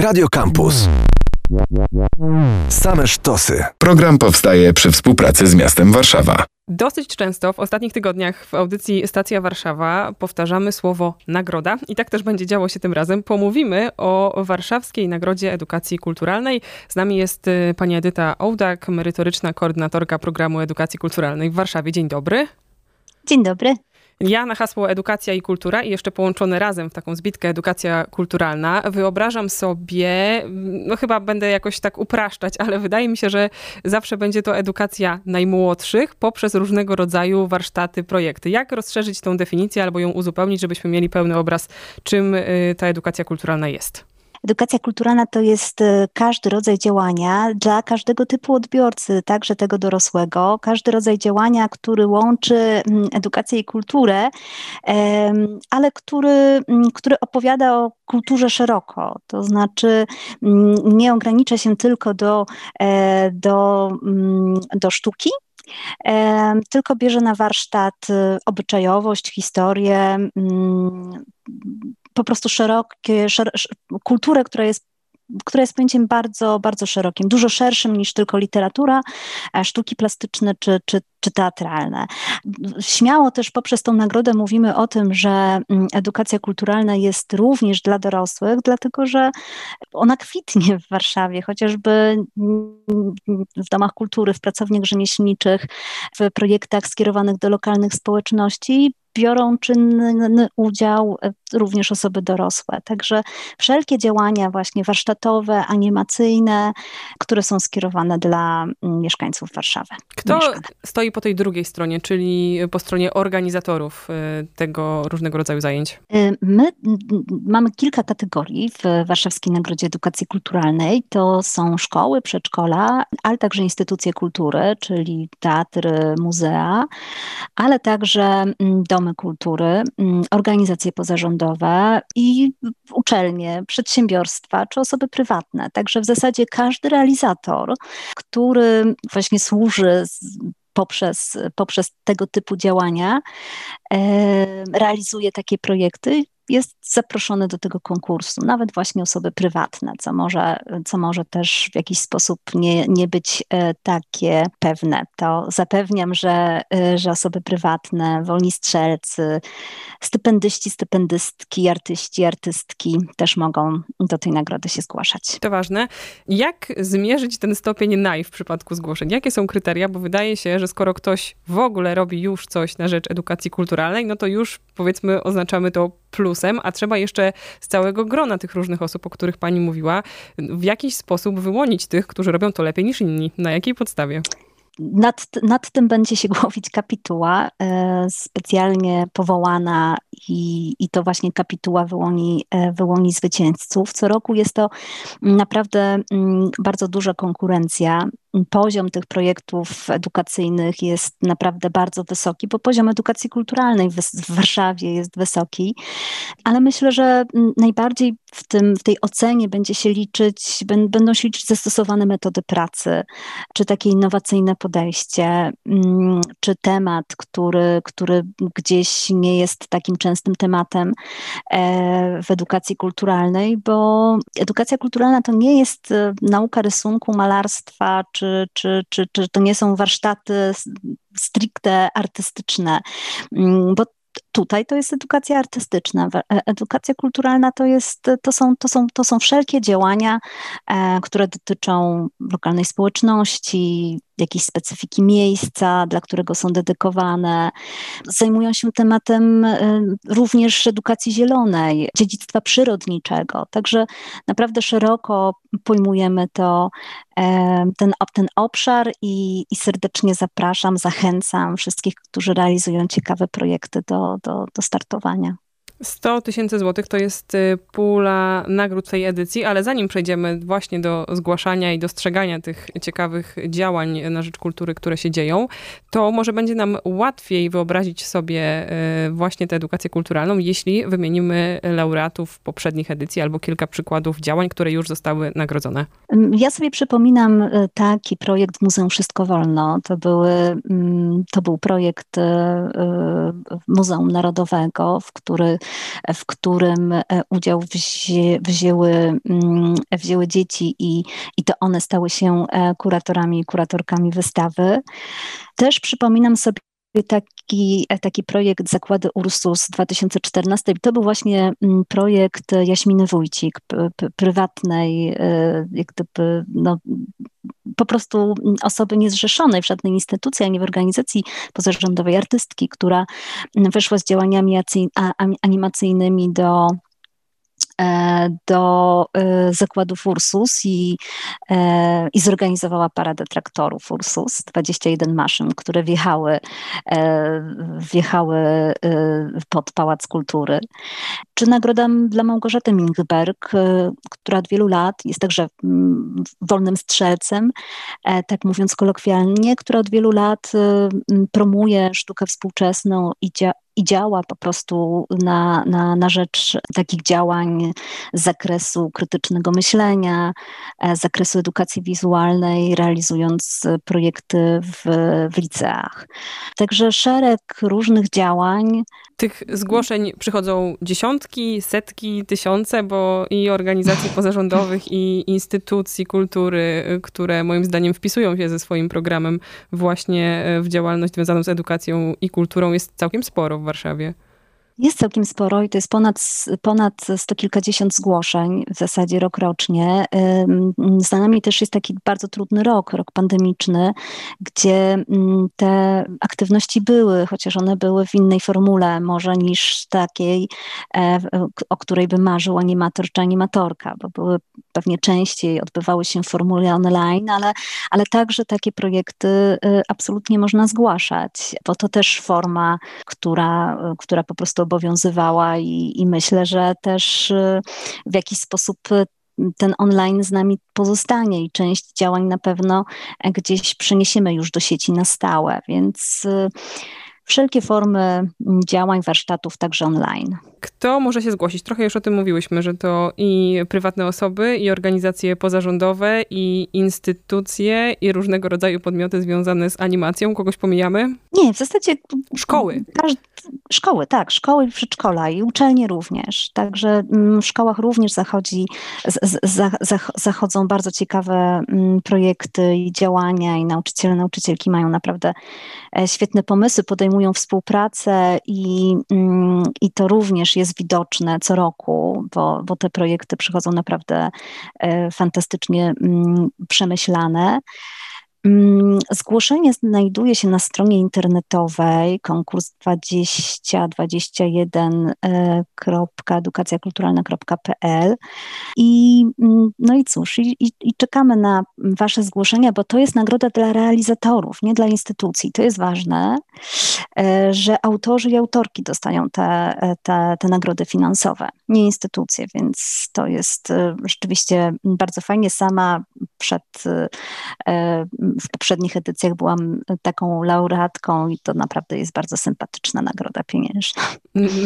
Radio Campus. Same sztosy. Program powstaje przy współpracy z miastem Warszawa. Dosyć często w ostatnich tygodniach w audycji Stacja Warszawa powtarzamy słowo nagroda i tak też będzie działo się tym razem. Pomówimy o Warszawskiej Nagrodzie Edukacji Kulturalnej. Z nami jest y, pani Edyta Ołdak, merytoryczna koordynatorka programu edukacji kulturalnej w Warszawie. Dzień dobry. Dzień dobry. Ja na hasło edukacja i kultura i jeszcze połączone razem w taką zbitkę edukacja kulturalna wyobrażam sobie, no chyba będę jakoś tak upraszczać, ale wydaje mi się, że zawsze będzie to edukacja najmłodszych poprzez różnego rodzaju warsztaty, projekty. Jak rozszerzyć tą definicję albo ją uzupełnić, żebyśmy mieli pełny obraz, czym y, ta edukacja kulturalna jest? Edukacja kulturalna to jest e, każdy rodzaj działania dla każdego typu odbiorcy, także tego dorosłego, każdy rodzaj działania, który łączy mm, edukację i kulturę, ale który, mm, który opowiada o kulturze szeroko, to znaczy mm, nie ogranicza się tylko do, e, do, do sztuki, tylko bierze na warsztat e, obyczajowość, historię, po prostu szerokie, szer kulturę, która jest która jest pojęciem bardzo, bardzo szerokim, dużo szerszym niż tylko literatura, e, sztuki plastyczne czy, czy, czy teatralne. Śmiało też poprzez tą nagrodę mówimy o tym, że mm, edukacja kulturalna jest również dla dorosłych, dlatego że ona kwitnie w Warszawie, chociażby w domach kultury, w pracowniach rzemieślniczych, w projektach skierowanych do lokalnych społeczności biorą czynny udział również osoby dorosłe. Także wszelkie działania właśnie warsztatowe, animacyjne, które są skierowane dla mm, mieszkańców Warszawy. Kto stoi po tej drugiej stronie, czyli po stronie organizatorów e, tego różnego rodzaju zajęć? E, my mamy kilka kategorii w Warszawskiej Nagrodzie Edukacji Kulturalnej. To są szkoły, przedszkola, ale także instytucje kultury, czyli teatry, muzea, ale także mm, domy kultury, mm, organizacje pozarządowe i uczelnie, przedsiębiorstwa czy osoby prywatne. Także w zasadzie każdy realizator, który właśnie służy poprzez, poprzez tego typu działania, e, realizuje takie projekty jest zaproszony do tego konkursu, nawet właśnie osoby prywatne, co może, co może też w jakiś sposób nie, nie być e, takie pewne. To zapewniam, że, e, że osoby prywatne, wolni strzelcy, stypendyści, stypendystki, artyści, artystki też mogą do tej nagrody się zgłaszać. To ważne. Jak zmierzyć ten stopień NAI w przypadku zgłoszeń? Jakie są kryteria? Bo wydaje się, że skoro ktoś w ogóle robi już coś na rzecz edukacji kulturalnej, no to już powiedzmy oznaczamy to plusem, a trzeba jeszcze z całego grona tych różnych osób, o których pani mówiła, w jakiś sposób wyłonić tych, którzy robią to lepiej niż inni. Na jakiej podstawie? Nad, nad tym będzie się głowić kapituła e, specjalnie powołana i, i to właśnie kapituła wyłoni, e, wyłoni zwycięzców. Co roku jest to naprawdę mm, bardzo duża konkurencja poziom tych projektów edukacyjnych jest naprawdę bardzo wysoki, bo poziom edukacji kulturalnej w, Warszawie jest wysoki, ale myślę, że najbardziej w, tym, w tej ocenie będzie się liczyć, będą się liczyć zastosowane metody pracy, czy takie innowacyjne podejście, mm, czy temat, który, który gdzieś nie jest takim częstym tematem e, w edukacji kulturalnej, bo edukacja kulturalna to nie jest e, nauka rysunku, malarstwa, czy, czy, czy, czy to nie są warsztaty stricte artystyczne, mm, bo tutaj to jest edukacja artystyczna. E, edukacja kulturalna to, jest, to, są, to, są, to są wszelkie działania, e, które dotyczą lokalnej społeczności, jakiejś specyfiki miejsca, dla którego są dedykowane. Zajmują się tematem e, również edukacji zielonej, dziedzictwa przyrodniczego. Także naprawdę szeroko pojmujemy to, ten, ten obszar i, i serdecznie zapraszam, zachęcam wszystkich, którzy realizują ciekawe projekty do, do, do startowania. 100 tysięcy złotych to jest y, pula nagród tej edycji, ale zanim przejdziemy właśnie do zgłaszania i dostrzegania tych ciekawych działań na rzecz kultury, które się dzieją, to może będzie nam łatwiej wyobrazić sobie y, właśnie tę edukację kulturalną, jeśli wymienimy laureatów poprzednich edycji albo kilka przykładów działań, które już zostały nagrodzone. Ja sobie przypominam y, taki projekt Muzeum Wszystko Wolno. To, były, mm, to był projekt Muzeum Narodowego, w który w którym udział wzi, wzięły, mm, wzięły dzieci i, i to one stały się kuratorami i kuratorkami wystawy. Też przypominam sobie taki, taki projekt Zakłady Ursus 2014. To był właśnie mm, projekt Jaśminy Wójcik, prywatnej, e, jak gdyby, no, po prostu osoby niezrzeszonej w żadnej instytucji, ani w organizacji pozarządowej, artystki, która wyszła z działaniami animacyjnymi do E, do e, zakładów Ursus i, e, i zorganizowała paradę traktorów Ursus, 21 maszyn, które wjechały, wjechały pod Pałac Kultury. Czy nagroda dla Małgorzaty Mingberg, która od wielu lat jest także mm, wolnym strzelcem, tak mówiąc kolokwialnie, która od wielu lat promuje sztukę współczesną i, i działa po prostu na, na, na rzecz takich działań z zakresu krytycznego myślenia, z zakresu edukacji wizualnej, realizując projekty w, w liceach. Także szereg różnych działań. Tych zgłoszeń przychodzą dziesiątki, setki, tysiące, bo i organizacji pozarządowych, i instytucji kultury, które moim zdaniem wpisują się ze swoim programem właśnie w działalność związaną z edukacją i kulturą, jest całkiem sporo w Warszawie. Jest całkiem sporo i to jest ponad, ponad sto kilkadziesiąt zgłoszeń, w zasadzie rok rocznie. Za nami też jest taki bardzo trudny rok, rok pandemiczny, gdzie mm, te aktywności były, chociaż one były w innej formule może niż takiej, e, o której by marzył animator czy animatorka, bo były pewnie częściej, odbywały się w formule online, ale, ale także takie projekty y, absolutnie można zgłaszać, bo to też forma, która, która po prostu obowiązywała i, i myślę, że też y, w jakiś sposób y, ten online z nami pozostanie i część działań na pewno gdzieś przeniesiemy już do sieci na stałe, więc y, wszelkie formy działań, warsztatów, także online. Kto może się zgłosić? Trochę już o tym mówiłyśmy, że to i prywatne osoby, i organizacje pozarządowe, i instytucje, i różnego rodzaju podmioty związane z animacją. Kogoś pomijamy? Nie, w zasadzie... Szkoły. Każdy, szkoły, tak, szkoły i przedszkola i uczelnie również. Także mm, w szkołach również zachodzi, z, z, zachodzą bardzo ciekawe mm, projekty i działania i nauczyciele, nauczycielki mają naprawdę e, świetne pomysły, podejmują współpracę i, mm, i to również jest widoczne co roku, bo, bo te projekty przychodzą naprawdę e, fantastycznie przemyślane. Mm, zgłoszenie znajduje się na stronie internetowej konkurs 2021.edukacjakulturalna.pl i mm, no i cóż, i, i, czekamy na Wasze zgłoszenia, bo to jest nagroda dla realizatorów, nie dla instytucji. To jest ważne, e, że autorzy i autorki dostają te, te, te nagrody finansowe, nie instytucje, więc to jest e, rzeczywiście bardzo fajnie. Sama przed e, w poprzednich edycjach byłam taką laureatką i to naprawdę jest bardzo sympatyczna nagroda pieniężna.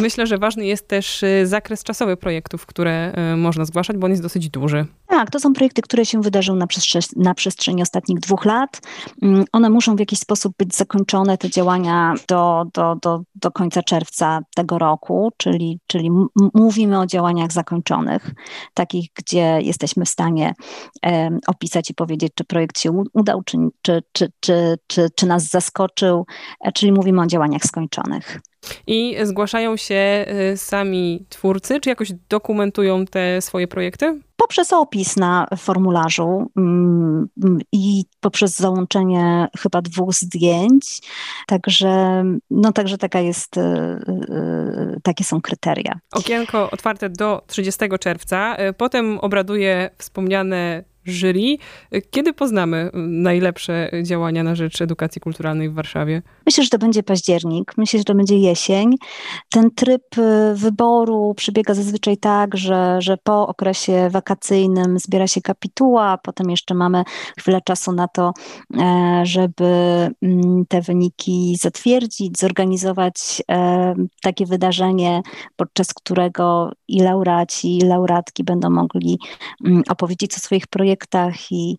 Myślę, że ważny jest też y, zakres czasowy projektów, które y, można zgłaszać, bo on jest dosyć duży. Tak, to są projekty, które się wydarzyły na, na przestrzeni ostatnich dwóch lat. Mm, one muszą w jakiś sposób być zakończone, te działania do, do, do, do końca czerwca tego roku, czyli, czyli mówimy o działaniach zakończonych, takich, gdzie jesteśmy w stanie e, opisać i powiedzieć, czy projekt się udał, czy, czy, czy, czy, czy, czy nas zaskoczył, e, czyli mówimy o działaniach skończonych. I zgłaszają się y, sami twórcy, czy jakoś dokumentują te swoje projekty? Poprzez opis na formularzu mm, i poprzez załączenie chyba dwóch zdjęć. Także, no, także taka jest, y, takie są kryteria. Okienko otwarte do 30 czerwca. Potem obraduje wspomniane jury. Kiedy poznamy najlepsze działania na rzecz edukacji kulturalnej w Warszawie? Myślę, że to będzie październik, myślę, że to będzie jesień. Ten tryb y, wyboru przebiega zazwyczaj tak, że, że po okresie wakacyjnym zbiera się kapituła, potem jeszcze mamy chwilę czasu na to, e, żeby mm, te wyniki zatwierdzić, zorganizować e, takie wydarzenie, podczas którego i laureaci, i laureatki będą mogli mm, opowiedzieć o swoich projektach, projektach i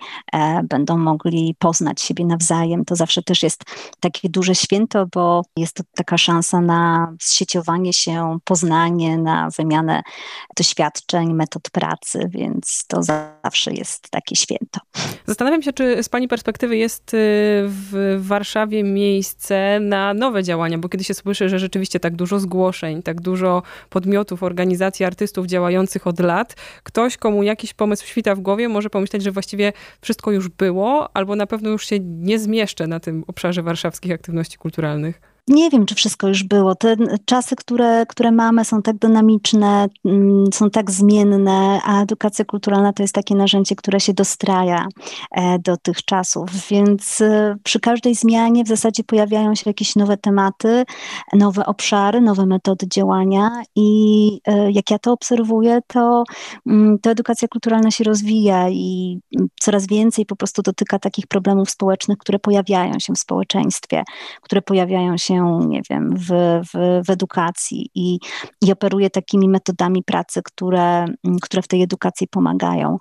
będą mogli poznać siebie nawzajem. To zawsze też jest takie duże święto, bo jest to taka szansa na zsieciowanie się, poznanie, na wymianę doświadczeń, metod pracy, więc to zawsze jest takie święto. Zastanawiam się, czy z Pani perspektywy jest y, w Warszawie miejsce na nowe działania, bo kiedy się słyszy, że rzeczywiście tak dużo zgłoszeń, tak dużo podmiotów, organizacji, artystów działających od lat, ktoś, komu jakiś pomysł świta w głowie, może pomyśleć, że właściwie wszystko już było, albo na pewno już się nie zmieszczę na tym obszarze warszawskich aktywności kulturalnych. Nie wiem, czy wszystko już było. Te czasy, które, które mamy, są tak dynamiczne, mm, są tak zmienne, a edukacja kulturalna to jest takie narzędzie, które się dostraja e, do tych czasów. Więc e, przy każdej zmianie w zasadzie pojawiają się jakieś nowe tematy, nowe obszary, nowe metody działania i e, jak ja to obserwuję, to, mm, to edukacja kulturalna się rozwija i coraz więcej po prostu dotyka takich problemów społecznych, które pojawiają się w społeczeństwie, które pojawiają się się, nie wiem, w, w, w edukacji i, i operuje takimi metodami pracy, które, które w tej edukacji pomagają.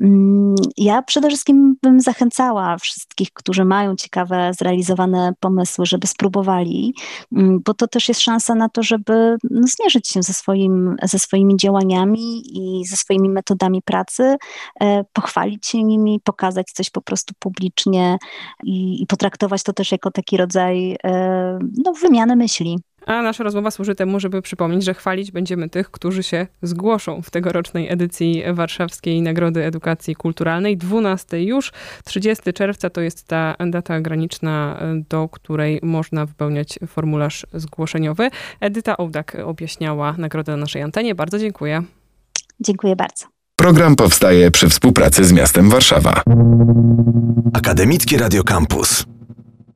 Mm, ja przede wszystkim bym zachęcała wszystkich, którzy mają ciekawe, zrealizowane pomysły, żeby spróbowali, mm, bo to też jest szansa na to, żeby no, zmierzyć się ze, swoim, ze swoimi działaniami i ze swoimi metodami pracy, e, pochwalić się nimi, pokazać coś po prostu publicznie i, i potraktować to też jako taki rodzaj e, no, wymianę myśli. A nasza rozmowa służy temu, żeby przypomnieć, że chwalić będziemy tych, którzy się zgłoszą w tegorocznej edycji Warszawskiej Nagrody Edukacji Kulturalnej. 12 już, 30 czerwca to jest ta data graniczna, do której można wypełniać formularz zgłoszeniowy. Edyta Ołdak objaśniała nagrodę na naszej antenie. Bardzo dziękuję. Dziękuję bardzo. Program powstaje przy współpracy z miastem Warszawa. Akademickie Radio Campus.